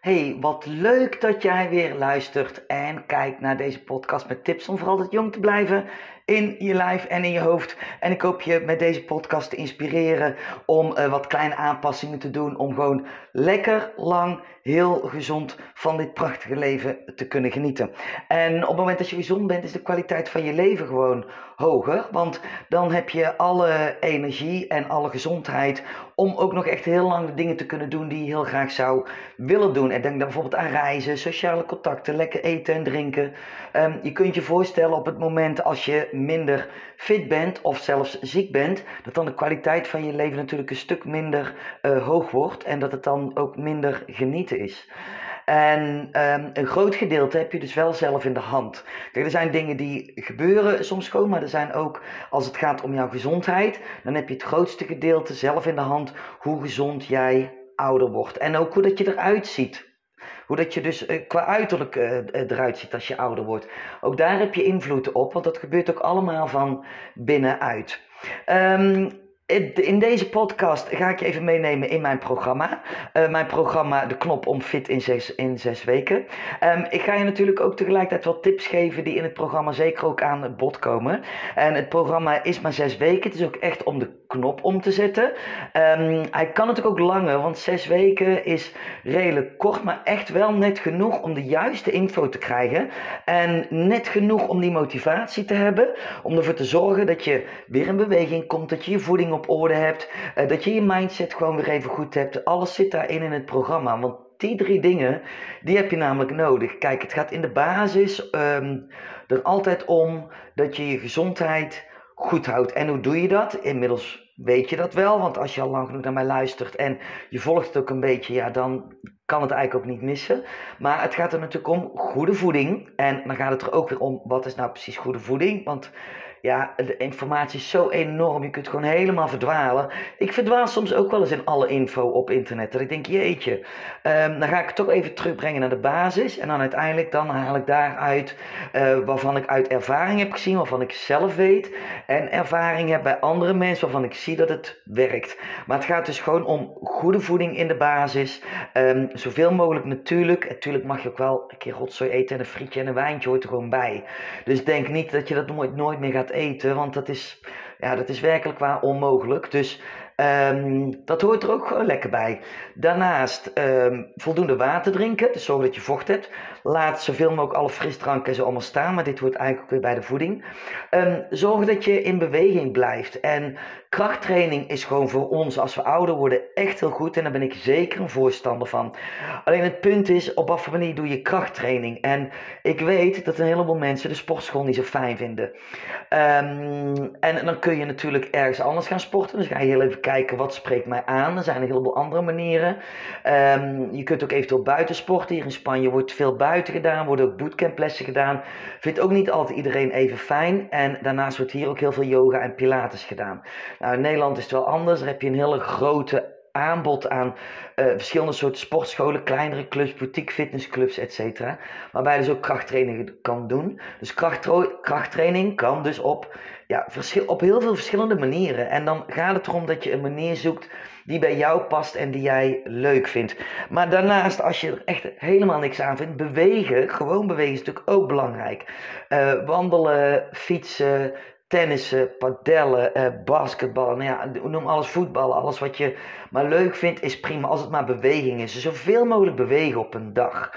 Hey, wat leuk dat jij weer luistert en kijkt naar deze podcast met tips om vooral altijd jong te blijven in je lijf en in je hoofd. En ik hoop je met deze podcast te inspireren om uh, wat kleine aanpassingen te doen om gewoon lekker lang heel gezond van dit prachtige leven te kunnen genieten. En op het moment dat je gezond bent, is de kwaliteit van je leven gewoon hoger. Want dan heb je alle energie en alle gezondheid om ook nog echt heel lang de dingen te kunnen doen die je heel graag zou willen doen. En denk dan bijvoorbeeld aan reizen, sociale contacten, lekker eten en drinken. Um, je kunt je voorstellen op het moment als je minder fit bent of zelfs ziek bent, dat dan de kwaliteit van je leven natuurlijk een stuk minder uh, hoog wordt en dat het dan ook minder genieten is. En um, een groot gedeelte heb je dus wel zelf in de hand. Kijk, er zijn dingen die gebeuren soms gewoon, maar er zijn ook, als het gaat om jouw gezondheid, dan heb je het grootste gedeelte zelf in de hand hoe gezond jij ouder wordt. En ook hoe dat je eruit ziet. Hoe dat je dus uh, qua uiterlijk uh, eruit ziet als je ouder wordt. Ook daar heb je invloed op, want dat gebeurt ook allemaal van binnenuit. Um, in deze podcast ga ik je even meenemen in mijn programma. Uh, mijn programma De Knop om Fit in zes, in zes weken. Um, ik ga je natuurlijk ook tegelijkertijd wat tips geven die in het programma zeker ook aan bod komen. En het programma is maar zes weken. Het is ook echt om de knop om te zetten. Um, hij kan natuurlijk ook langer, want zes weken is redelijk kort, maar echt wel net genoeg om de juiste info te krijgen. En net genoeg om die motivatie te hebben. Om ervoor te zorgen dat je weer in beweging komt, dat je je voeding op op orde hebt, uh, dat je je mindset gewoon weer even goed hebt. Alles zit daarin in het programma. Want die drie dingen, die heb je namelijk nodig. Kijk, het gaat in de basis um, er altijd om dat je je gezondheid goed houdt. En hoe doe je dat? Inmiddels weet je dat wel, want als je al lang genoeg naar mij luistert en je volgt het ook een beetje, ja, dan kan het eigenlijk ook niet missen. Maar het gaat er natuurlijk om goede voeding. En dan gaat het er ook weer om, wat is nou precies goede voeding? Want ja, de informatie is zo enorm. Je kunt gewoon helemaal verdwalen. Ik verdwaal soms ook wel eens in alle info op internet. Dat ik denk, jeetje, um, dan ga ik het toch even terugbrengen naar de basis. En dan uiteindelijk dan haal ik daaruit uh, waarvan ik uit ervaring heb gezien, waarvan ik zelf weet. En ervaring heb bij andere mensen waarvan ik zie dat het werkt. Maar het gaat dus gewoon om goede voeding in de basis. Um, zoveel mogelijk natuurlijk. Natuurlijk mag je ook wel een keer rotzooi eten en een frietje en een wijntje hoort er gewoon bij. Dus denk niet dat je dat nooit, nooit meer gaat eten, want dat is, ja, dat is werkelijk waar onmogelijk. Dus um, dat hoort er ook lekker bij. Daarnaast um, voldoende water drinken, dus zorg dat je vocht hebt. Laat zoveel mogelijk alle frisdranken zo allemaal staan, maar dit hoort eigenlijk ook weer bij de voeding. Um, zorg dat je in beweging blijft. En krachttraining is gewoon voor ons als we ouder worden echt heel goed en daar ben ik zeker een voorstander van. Alleen het punt is, op wat voor manier doe je krachttraining? En ik weet dat een heleboel mensen de sportschool niet zo fijn vinden. Um, en dan kun je natuurlijk ergens anders gaan sporten. Dus ga je heel even kijken wat spreekt mij aan. Er zijn een heleboel andere manieren. Um, je kunt ook eventueel buiten sporten. Hier in Spanje wordt veel buiten gedaan, worden ook bootcamplessen gedaan. Vindt ook niet altijd iedereen even fijn. En daarnaast wordt hier ook heel veel yoga en pilates gedaan. Nou, in Nederland is het wel anders. Daar heb je een hele grote aanbod aan uh, verschillende soorten sportscholen, kleinere clubs, boutique fitnessclubs, etc. Waarbij je dus ook krachttraining kan doen. Dus krachttraining kan dus op, ja, op heel veel verschillende manieren. En dan gaat het erom dat je een manier zoekt die bij jou past en die jij leuk vindt. Maar daarnaast, als je er echt helemaal niks aan vindt, bewegen, gewoon bewegen is natuurlijk ook belangrijk. Uh, wandelen, fietsen, tennissen, padellen, eh, basketballen, nou ja, noem alles voetballen, alles wat je maar leuk vindt is prima als het maar beweging is. Dus zoveel mogelijk bewegen op een dag.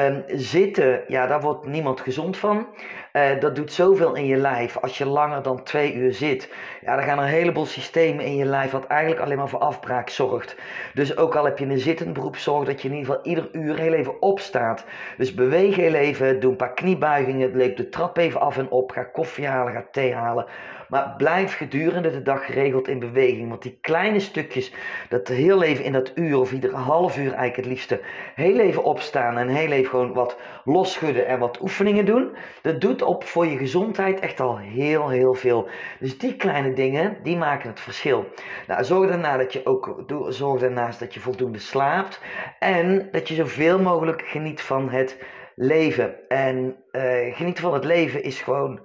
Um, zitten, ja, daar wordt niemand gezond van. Uh, dat doet zoveel in je lijf. Als je langer dan twee uur zit, ja, dan gaan er een heleboel systemen in je lijf wat eigenlijk alleen maar voor afbraak zorgt. Dus ook al heb je een zittend beroep, zorg dat je in ieder geval ieder uur heel even opstaat. Dus beweeg heel even, doe een paar kniebuigingen, leep de trap even af en op, ga koffie halen, ga thee halen. Maar blijf gedurende de dag geregeld in beweging. Want die kleine stukjes, dat heel even in dat uur of iedere half uur eigenlijk het liefste, heel even opstaan en heel even gewoon wat losschudden en wat oefeningen doen. Dat doet op voor je gezondheid echt al heel, heel veel. Dus die kleine dingen, die maken het verschil. Nou, zorg daarna dat je ook, zorg daarnaast dat je voldoende slaapt. En dat je zoveel mogelijk geniet van het leven. En uh, genieten van het leven is gewoon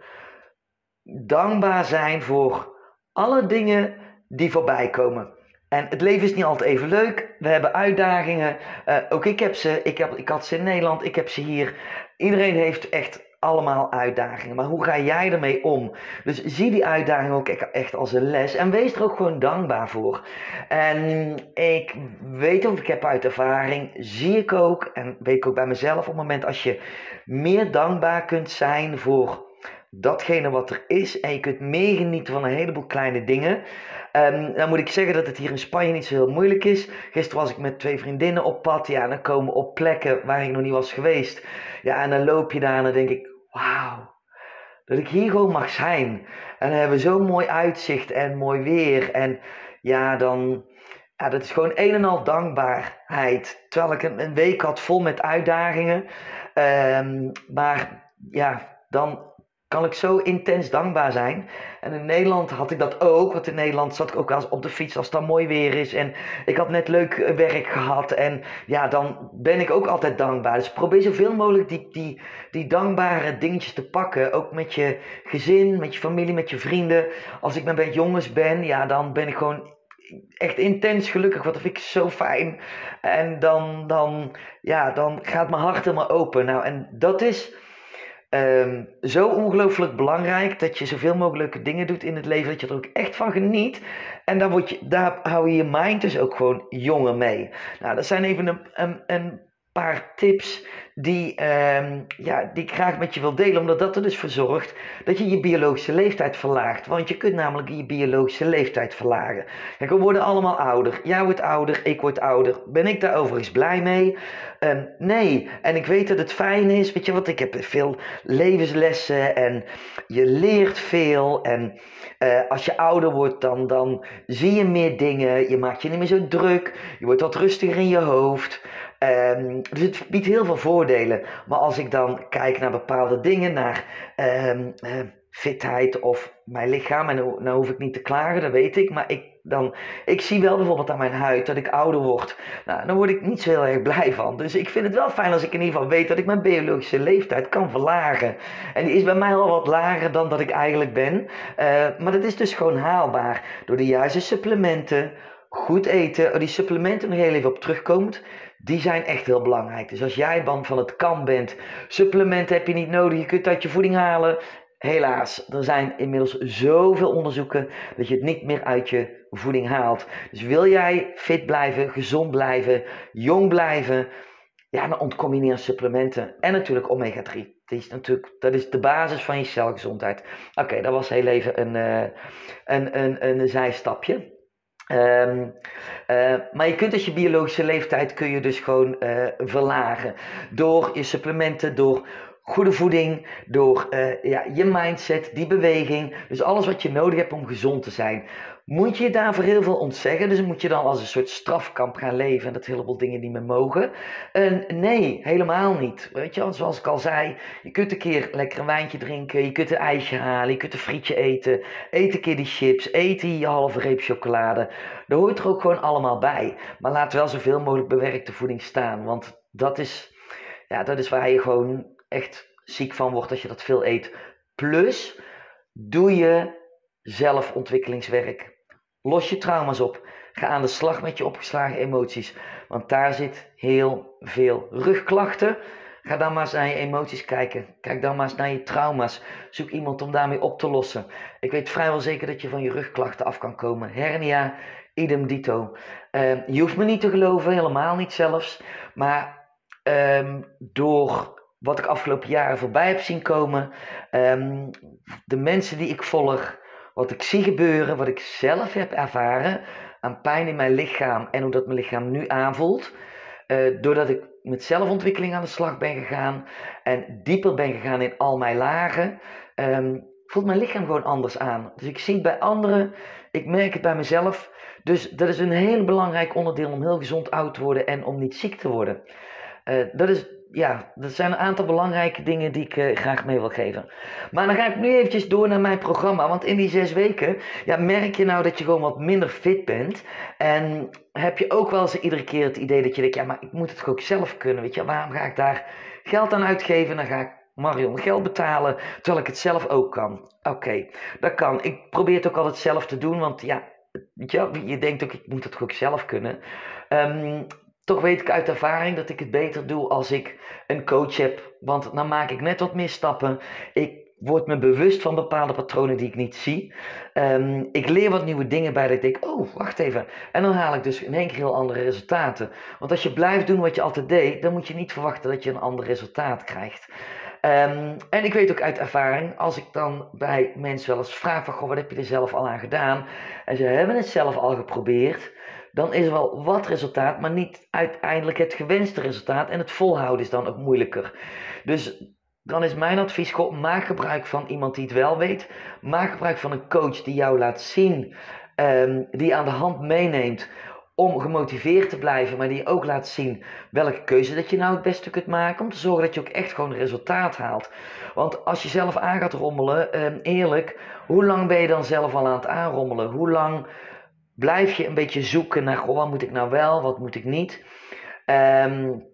dankbaar zijn voor alle dingen die voorbij komen. En het leven is niet altijd even leuk. We hebben uitdagingen. Uh, ook ik heb ze. Ik, heb, ik had ze in Nederland. Ik heb ze hier. Iedereen heeft echt allemaal uitdagingen. Maar hoe ga jij ermee om? Dus zie die uitdaging ook echt als een les. En wees er ook gewoon dankbaar voor. En ik weet of ik heb uit ervaring, zie ik ook, en weet ik ook bij mezelf, op het moment als je meer dankbaar kunt zijn voor datgene wat er is en je kunt meegenieten van een heleboel kleine dingen. Um, dan moet ik zeggen dat het hier in Spanje niet zo heel moeilijk is. Gisteren was ik met twee vriendinnen op pad. Ja, en dan komen we op plekken waar ik nog niet was geweest. Ja, en dan loop je daar en dan denk ik, wauw. Dat ik hier gewoon mag zijn. En dan hebben we zo'n mooi uitzicht en mooi weer. En ja, dan... Ja, dat is gewoon een en al dankbaarheid. Terwijl ik een, week had vol met uitdagingen. Um, maar ja, dan kan ik zo intens dankbaar zijn. En in Nederland had ik dat ook. Want in Nederland zat ik ook eens op de fiets als het dan mooi weer is. En ik had net leuk eh, werk gehad. En ja, dan ben ik ook altijd dankbaar. Dus probeer zoveel mogelijk die, die, die dankbare dingetjes te pakken. Ook met je gezin, met je familie, met je vrienden. Als ik met beetje jongens ben, ja, dan ben ik gewoon echt intens gelukkig. Wat vind ik zo fijn. En dan, dan, ja, dan gaat mijn hart helemaal open. Nou, en dat is Um, zo ongelooflijk belangrijk dat je zoveel mogelijk dingen doet in het leven, dat je er ook echt van geniet. En daar, word je, daar hou je je mind dus ook gewoon jonger mee. Nou, dat zijn even een, een, een paar tips die, um, ja, die ik graag met je wil delen, omdat dat er dus voor zorgt dat je je biologische leeftijd verlaagt. Want je kunt namelijk je biologische leeftijd verlagen. Kijk, we worden allemaal ouder. Jij wordt ouder, ik word ouder. Ben ik daar overigens blij mee? Um, nee. En ik weet dat het fijn is, weet je wat, ik heb veel levenslessen en je leert veel. En uh, als je ouder wordt, dan, dan zie je meer dingen. Je maakt je niet meer zo druk. Je wordt wat rustiger in je hoofd. Um, dus het biedt heel veel voordelen. Maar als ik dan kijk naar bepaalde dingen, naar um, fitheid of mijn lichaam, en nou, nou hoef ik niet te klagen, dat weet ik. Maar ik, dan, ik zie wel bijvoorbeeld aan mijn huid dat ik ouder word. Nou, dan word ik niet zo heel erg blij van. Dus ik vind het wel fijn als ik in ieder geval weet dat ik mijn biologische leeftijd kan verlagen. En die is bij mij al wat lager dan dat ik eigenlijk ben. Uh, maar dat is dus gewoon haalbaar door de juiste supplementen goed eten, die supplementen nog heel even op terugkomt, die zijn echt heel belangrijk. Dus als jij bang van het kan bent, supplementen heb je niet nodig, je kunt uit je voeding halen. Helaas, er zijn inmiddels zoveel onderzoeken dat je het niet meer uit je voeding haalt. Dus wil jij fit blijven, gezond blijven, jong blijven, ja, dan ontkom je niet aan supplementen. En natuurlijk omega-3. Dat is natuurlijk dat is de basis van je celgezondheid. Oké, dat was heel even een, uh, een, een, een zijstapje. Um, uh, maar je kunt dus je biologische leeftijd kun je dus gewoon uh, verlagen. Door je supplementen, door goede voeding, door uh, ja, je mindset, die beweging. Dus alles wat je nodig hebt om gezond te zijn. Moet je daarvoor heel veel ontzeggen? Dus moet je dan als een soort strafkamp gaan leven en dat heleboel dingen niet meer mogen? Uh, nee, helemaal niet. Weet je, zoals ik al zei, je kunt een keer lekker een wijntje drinken, je kunt een ijsje halen, je kunt een frietje eten, eet een keer die chips, eet die halve reep chocolade. Daar hoort er ook gewoon allemaal bij. Maar laat wel zoveel mogelijk bewerkte voeding staan, want dat is, ja, dat is waar je gewoon echt ziek van wordt als je dat veel eet. Plus, doe je zelfontwikkelingswerk. Los je trauma's op. Ga aan de slag met je opgeslagen emoties. Want daar zit heel veel rugklachten. Ga dan maar eens naar je emoties kijken. Kijk dan maar eens naar je trauma's. Zoek iemand om daarmee op te lossen. Ik weet vrijwel zeker dat je van je rugklachten af kan komen. Hernia, idem dito. Uh, je hoeft me niet te geloven, helemaal niet zelfs. Maar um, door wat ik afgelopen jaren voorbij heb zien komen, um, de mensen die ik volg, wat ik zie gebeuren, wat ik zelf heb ervaren aan pijn in mijn lichaam en hoe dat mijn lichaam nu aanvoelt. Uh, doordat ik met zelfontwikkeling aan de slag ben gegaan en dieper ben gegaan in al mijn lagen, um, voelt mijn lichaam gewoon anders aan. Dus ik zie het bij anderen, ik merk het bij mezelf. Dus dat is een heel belangrijk onderdeel om heel gezond oud te worden en om niet ziek te worden. Uh, dat is ja, dat zijn een aantal belangrijke dingen die ik uh, graag mee wil geven. Maar dan ga ik nu eventjes door naar mijn programma. Want in die zes weken ja, merk je nou dat je gewoon wat minder fit bent. En heb je ook wel eens iedere keer het idee dat je denkt... Ja, maar ik moet het ook zelf kunnen. Weet je, waarom ga ik daar geld aan uitgeven? Dan ga ik Marion geld betalen, terwijl ik het zelf ook kan. Oké, dat kan. Ik probeer het ook altijd zelf te doen, want ja, je denkt ook, ik moet het ook zelf kunnen. Ehm, toch weet ik uit ervaring dat ik het beter doe als ik een coach heb. Want dan maak ik net wat meer stappen. Ik word me bewust van bepaalde patronen die ik niet zie. Ehm, ik leer wat nieuwe dingen bij dat ik denk, oh, wacht even. En dan haal ik dus in één keer heel andere resultaten. Want als je blijft doen wat je altijd deed, dan moet je niet verwachten dat je een ander resultaat krijgt. Ehm, en ik weet ook uit ervaring, als ik dan bij mensen wel eens vraag van, goh, wat heb je er zelf al aan gedaan? En ze hebben het zelf al geprobeerd dan is er wel wat resultaat, maar niet uiteindelijk het gewenste resultaat. En het volhouden is dan ook moeilijker. Dus dan is mijn advies: goh, maak gebruik van iemand die het wel weet. Maak gebruik van een coach die jou laat zien, um, die aan de hand meeneemt om gemotiveerd te blijven, maar die ook laat zien welke keuze dat je nou het beste kunt maken. Om te zorgen dat je ook echt gewoon resultaat haalt. Want als je zelf aan gaat rommelen, um, eerlijk, hoe lang ben je dan zelf al aan het aanrommelen? Hoe lang blijf je een beetje zoeken naar, wat moet ik nou wel, wat moet ik niet? Um,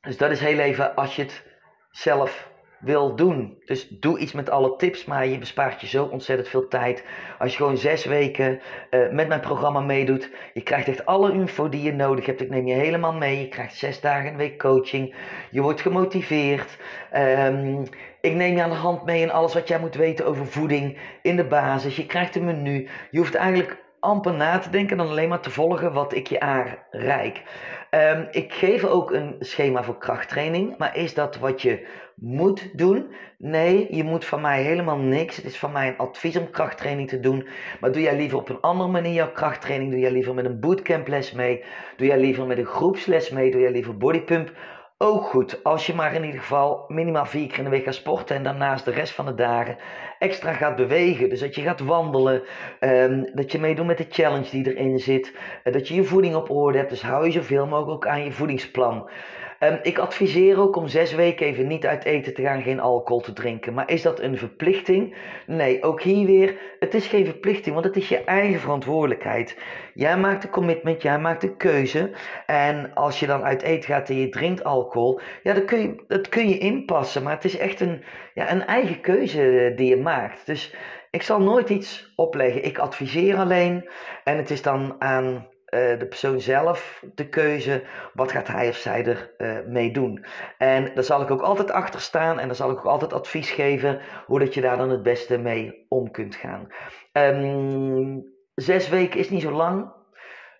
dus dat is heel even als je het zelf wil doen. Dus doe iets met alle tips, maar je bespaart je zo ontzettend veel tijd. Als je gewoon zes weken uh, met mijn programma meedoet, je krijgt echt alle info die je nodig hebt. Ik neem je helemaal mee. Je krijgt zes dagen een week coaching. Je wordt gemotiveerd. Um, ik neem je aan de hand mee in alles wat jij moet weten over voeding in de basis. Je krijgt een menu. Je hoeft eigenlijk amper na te denken dan alleen maar te volgen wat ik je aanreik. Um, ik geef ook een schema voor krachttraining, maar is dat wat je moet doen? Nee, je moet van mij helemaal niks. Het is van mij een advies om krachttraining te doen. Maar doe jij liever op een andere manier jouw krachttraining? Doe jij liever met een bootcamp les mee? Doe jij liever met een groepsles mee? Doe jij liever bodypump? Ook goed. Als je maar in ieder geval minimaal vier keer in de week gaat sporten en daarnaast de rest van de dagen extra gaat bewegen. Dus dat je gaat wandelen, um, dat je meedoet met de challenge die erin zit, uh, dat je je voeding op orde hebt. Dus hou je zoveel mogelijk aan je voedingsplan. Um, ik adviseer ook om zes weken even niet uit eten te gaan, geen alcohol te drinken. Maar is dat een verplichting? Nee, ook hier weer, het is geen verplichting, want het is je eigen verantwoordelijkheid. Jij maakt een commitment, jij maakt een keuze. En als je dan uit eten gaat en je drinkt alcohol, ja, dat kun je, dat kun je inpassen. Maar het is echt een, ja, een eigen keuze die je maakt. Dus ik zal nooit iets opleggen. Ik adviseer alleen. En het is dan aan uh, de persoon zelf de keuze, wat gaat hij of zij er uh, mee doen. En daar zal ik ook altijd achter staan en daar zal ik ook altijd advies geven hoe dat je daar dan het beste mee om kunt gaan. Um, zes weken is niet zo lang.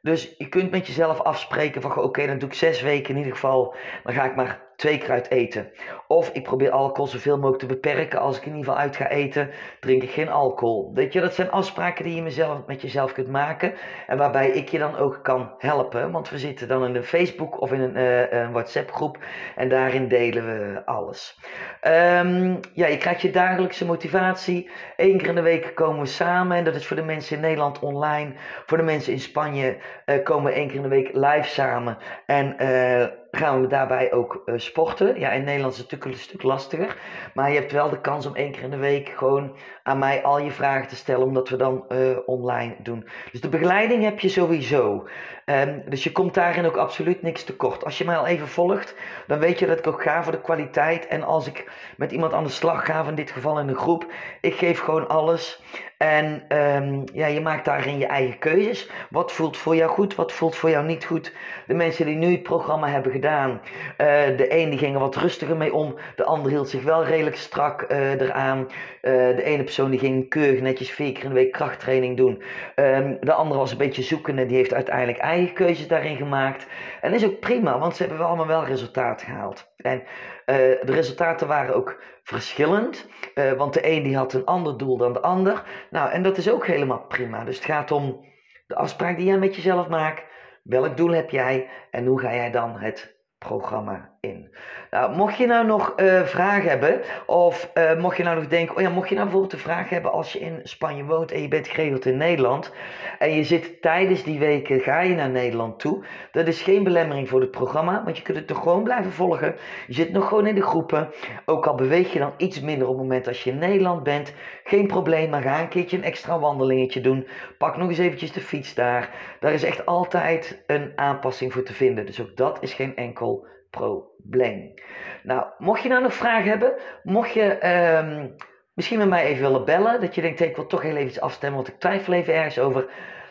Dus je kunt met jezelf afspreken van oké, dan doe ik zes weken in ieder geval. Dan ga ik maar twee keer uit eten. Of ik probeer alcohol zoveel mogelijk te beperken. Als ik in ieder geval uit ga eten, drink ik geen alcohol. Weet je, dat zijn afspraken die je mezelf, met jezelf kunt maken. En waarbij ik je dan ook kan helpen. Want we zitten dan in een Facebook of in een, een WhatsApp groep. En daarin delen we alles. Um, ja, je krijgt je dagelijkse motivatie. Eén keer in de week komen we samen. En dat is voor de mensen in Nederland online. Voor de mensen in Spanje uh, komen we één keer in de week live samen. En... Uh, gaan we daarbij ook uh, sporten. Ja, in Nederland is het natuurlijk een stuk lastiger. Maar je hebt wel de kans om één keer in de week gewoon aan mij al je vragen te stellen, omdat we dan uh, online doen. Dus de begeleiding heb je sowieso. Um, dus je komt daarin ook absoluut niks tekort. Als je mij al even volgt, dan weet je dat ik ook ga voor de kwaliteit. En als ik met iemand aan de slag ga, in dit geval in een groep, ik geef gewoon alles. En um, ja, je maakt daarin je eigen keuzes. Wat voelt voor jou goed, wat voelt voor jou niet goed. De mensen die nu het programma hebben gedaan, uh, de een die ging er wat rustiger mee om, de ander hield zich wel redelijk strak uh, eraan. Uh, de ene persoon die ging keurig netjes vier keer in de week krachttraining doen. Um, de andere was een beetje zoekende, die heeft uiteindelijk eigen keuzes daarin gemaakt. En dat is ook prima, want ze hebben wel allemaal wel resultaat gehaald. En de resultaten waren ook verschillend. Uh, want de een die had een ander doel dan de ander. Nou, en dat is ook helemaal prima. Dus het gaat om de afspraak die jij met jezelf maakt. Welk doel heb jij en hoe ga jij dan het programma Nou, mocht je nou nog uh, vragen hebben, of uh, mocht je nou nog denken, oh ja, mocht je nou bijvoorbeeld een vraag hebben als je in Spanje woont en je bent geregeld in Nederland, en je zit tijdens die weken, ga je naar Nederland toe, dat is geen belemmering voor het programma, want je kunt het toch gewoon blijven volgen. Je zit nog gewoon in de groepen, ook al beweeg je dan iets minder op het moment als je in Nederland bent, geen probleem, maar ga een keertje een extra wandelingetje doen, pak nog eens eventjes de fiets daar. Daar is echt altijd een aanpassing voor te vinden, dus ook dat is geen enkel probleem. Nou, mocht je nou nog vragen hebben, mocht je um, misschien met mij even willen bellen, dat je denkt, ik wil toch heel even iets afstemmen, want ik twijfel even ergens over,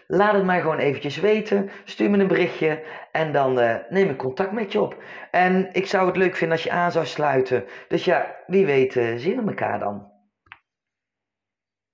Laat het mij gewoon eventjes weten. Stuur me een berichtje en dan uh, neem ik contact met je op. En ik zou het leuk vinden als je aan zou sluiten. Dus ja, wie weet uh, zien we elkaar dan.